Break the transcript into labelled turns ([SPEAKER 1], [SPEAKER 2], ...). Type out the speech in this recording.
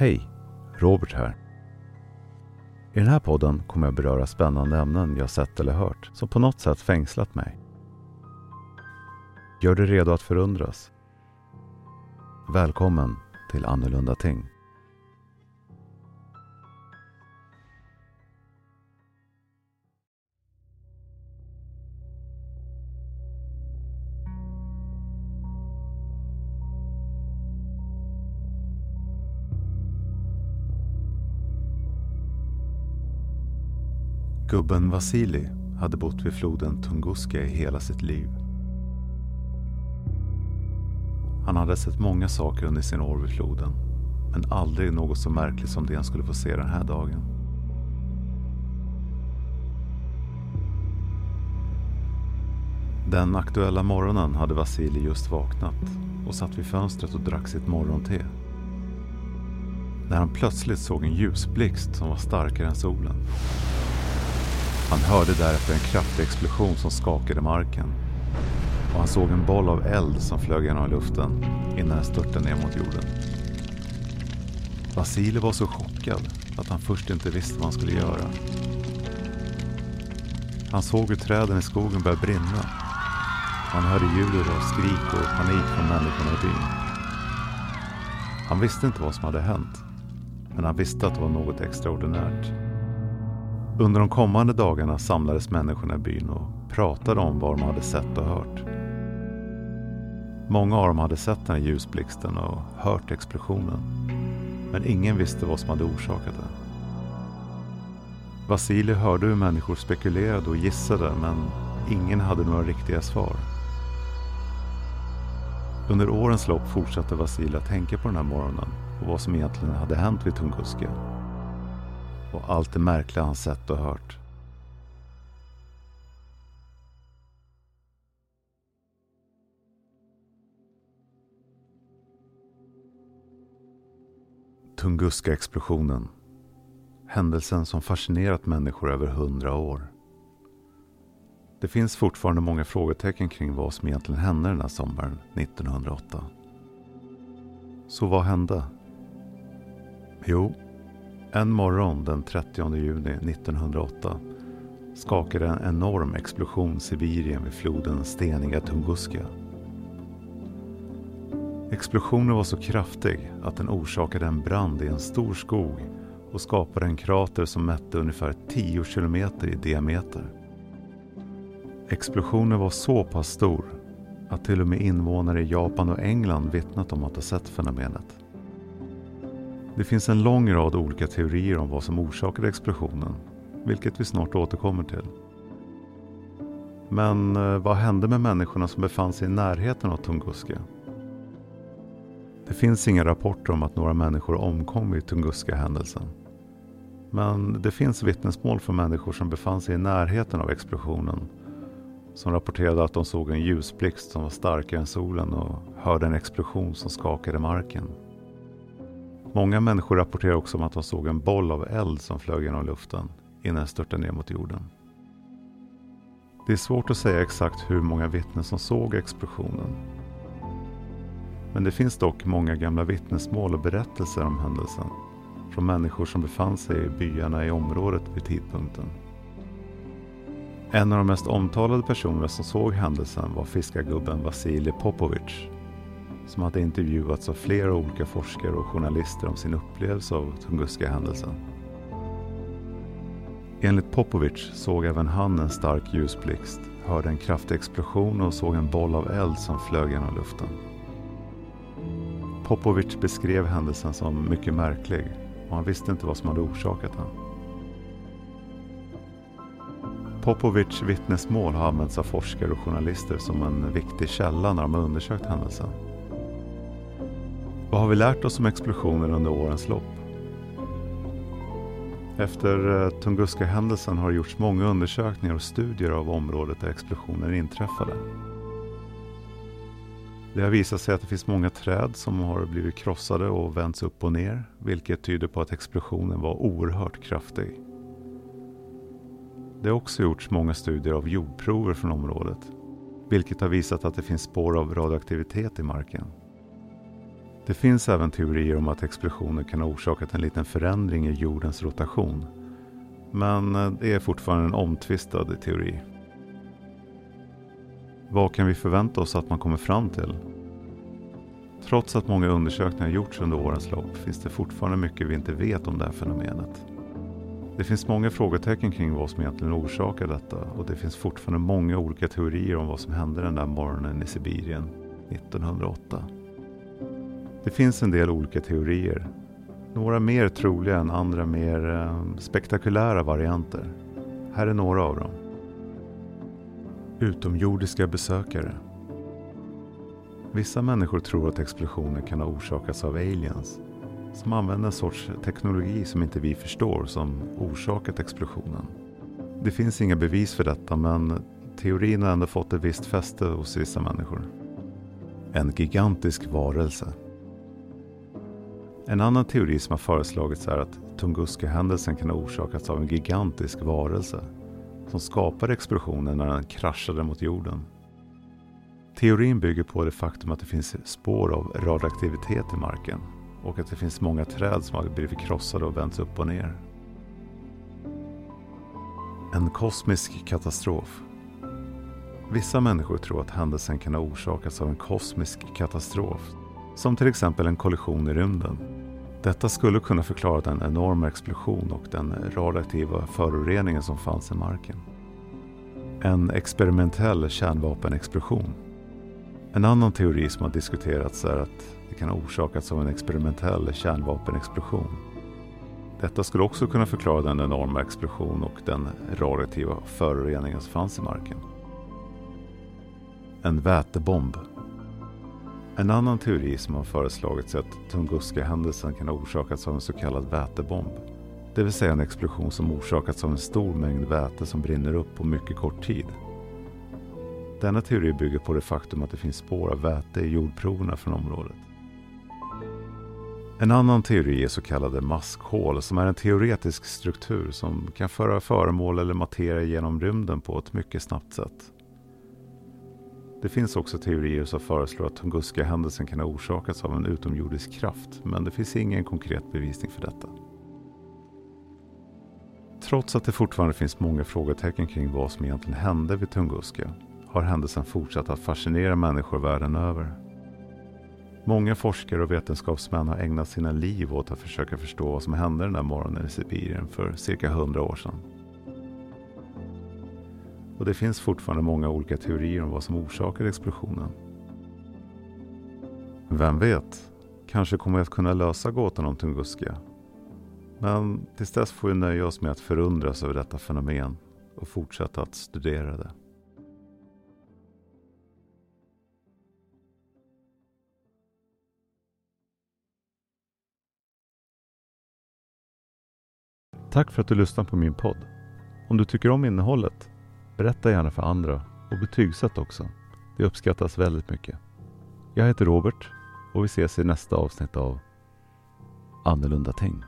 [SPEAKER 1] Hej! Robert här. I den här podden kommer jag beröra spännande ämnen jag sett eller hört som på något sätt fängslat mig. Gör dig redo att förundras. Välkommen till Annorlunda Ting. Gubben Vasili hade bott vid floden Tunguska i hela sitt liv. Han hade sett många saker under sina år vid floden, men aldrig något så märkligt som det han skulle få se den här dagen. Den aktuella morgonen hade Vasili just vaknat och satt vid fönstret och drack sitt morgonte. När han plötsligt såg en ljusblixt som var starkare än solen. Han hörde därefter en kraftig explosion som skakade marken. Och han såg en boll av eld som flög genom luften innan den störtade ner mot jorden. Vasili var så chockad att han först inte visste vad han skulle göra. Han såg hur träden i skogen började brinna. Han hörde ljud av skrik och panik från människorna i byn. Han visste inte vad som hade hänt, men han visste att det var något extraordinärt. Under de kommande dagarna samlades människorna i byn och pratade om vad de hade sett och hört. Många av dem hade sett den här ljusblixten och hört explosionen. Men ingen visste vad som hade orsakat den. Vasilij hörde hur människor spekulerade och gissade men ingen hade några riktiga svar. Under årens lopp fortsatte Vasilij att tänka på den här morgonen och vad som egentligen hade hänt vid Tunguska och allt det märkliga han sett och hört. Tunguska-explosionen. Händelsen som fascinerat människor över hundra år. Det finns fortfarande många frågetecken kring vad som egentligen hände den här sommaren 1908. Så vad hände? Jo, en morgon den 30 juni 1908 skakade en enorm explosion Sibirien vid floden steniga Tunguska. Explosionen var så kraftig att den orsakade en brand i en stor skog och skapade en krater som mätte ungefär 10 kilometer i diameter. Explosionen var så pass stor att till och med invånare i Japan och England vittnat om att ha sett fenomenet. Det finns en lång rad olika teorier om vad som orsakade explosionen, vilket vi snart återkommer till. Men eh, vad hände med människorna som befann sig i närheten av Tunguska? Det finns inga rapporter om att några människor omkom i Tunguska-händelsen. Men det finns vittnesmål från människor som befann sig i närheten av explosionen som rapporterade att de såg en ljusblixt som var starkare än solen och hörde en explosion som skakade marken. Många människor rapporterar också om att de såg en boll av eld som flög genom luften innan den störtade ner mot jorden. Det är svårt att säga exakt hur många vittnen som såg explosionen. Men det finns dock många gamla vittnesmål och berättelser om händelsen från människor som befann sig i byarna i området vid tidpunkten. En av de mest omtalade personerna som såg händelsen var fiskargubben Vasilij Popovic som hade intervjuats av flera olika forskare och journalister om sin upplevelse av Tunguska-händelsen. Enligt Popovic såg även han en stark ljusblixt, hörde en kraftig explosion och såg en boll av eld som flög genom luften. Popovic beskrev händelsen som mycket märklig och han visste inte vad som hade orsakat den. Popovics vittnesmål har använts av forskare och journalister som en viktig källa när de har undersökt händelsen. Vad har vi lärt oss om explosionen under årens lopp? Efter eh, Tunguska-händelsen har det gjorts många undersökningar och studier av området där explosionen inträffade. Det har visat sig att det finns många träd som har blivit krossade och vänts upp och ner, vilket tyder på att explosionen var oerhört kraftig. Det har också gjorts många studier av jordprover från området, vilket har visat att det finns spår av radioaktivitet i marken. Det finns även teorier om att explosionen kan ha orsakat en liten förändring i jordens rotation. Men eh, det är fortfarande en omtvistad teori. Vad kan vi förvänta oss att man kommer fram till? Trots att många undersökningar gjorts under årens lopp finns det fortfarande mycket vi inte vet om det här fenomenet. Det finns många frågetecken kring vad som egentligen orsakar detta och det finns fortfarande många olika teorier om vad som hände den där morgonen i Sibirien 1908. Det finns en del olika teorier. Några mer troliga än andra mer eh, spektakulära varianter. Här är några av dem. Utomjordiska besökare. Vissa människor tror att explosioner kan ha orsakats av aliens som använder en sorts teknologi som inte vi förstår som orsakat explosionen. Det finns inga bevis för detta men teorin har ändå fått ett visst fäste hos vissa människor. En gigantisk varelse. En annan teori som har föreslagits är att Tunguska-händelsen kan ha orsakats av en gigantisk varelse som skapade explosionen när den kraschade mot jorden. Teorin bygger på det faktum att det finns spår av radioaktivitet i marken och att det finns många träd som har blivit krossade och vänts upp och ner. En kosmisk katastrof. Vissa människor tror att händelsen kan ha orsakats av en kosmisk katastrof, som till exempel en kollision i rymden. Detta skulle kunna förklara den enorma explosion och den radioaktiva föroreningen som fanns i marken. En experimentell kärnvapenexplosion. En annan teori som har diskuterats är att det kan ha orsakats av en experimentell kärnvapenexplosion. Detta skulle också kunna förklara den enorma explosion och den radioaktiva föroreningen som fanns i marken. En vätebomb. En annan teori som har föreslagits är att Tunguska-händelsen kan ha orsakats av en så kallad vätebomb. Det vill säga en explosion som orsakats av en stor mängd väte som brinner upp på mycket kort tid. Denna teori bygger på det faktum att det finns spår av väte i jordproverna från området. En annan teori är så kallade maskhål som är en teoretisk struktur som kan föra föremål eller materia genom rymden på ett mycket snabbt sätt. Det finns också teorier som föreslår att Tunguska-händelsen kan ha orsakats av en utomjordisk kraft men det finns ingen konkret bevisning för detta. Trots att det fortfarande finns många frågetecken kring vad som egentligen hände vid Tunguska har händelsen fortsatt att fascinera människor världen över. Många forskare och vetenskapsmän har ägnat sina liv åt att försöka förstå vad som hände den där morgonen i Sibirien för cirka hundra år sedan. Och det finns fortfarande många olika teorier om vad som orsakade explosionen. Vem vet? Kanske kommer vi att kunna lösa gåtan om Tunguska. Men tills dess får vi nöja oss med att förundras över detta fenomen och fortsätta att studera det. Tack för att du lyssnade på min podd. Om du tycker om innehållet, berätta gärna för andra och betygsätt också. Det uppskattas väldigt mycket. Jag heter Robert och vi ses i nästa avsnitt av Annorlunda tänk.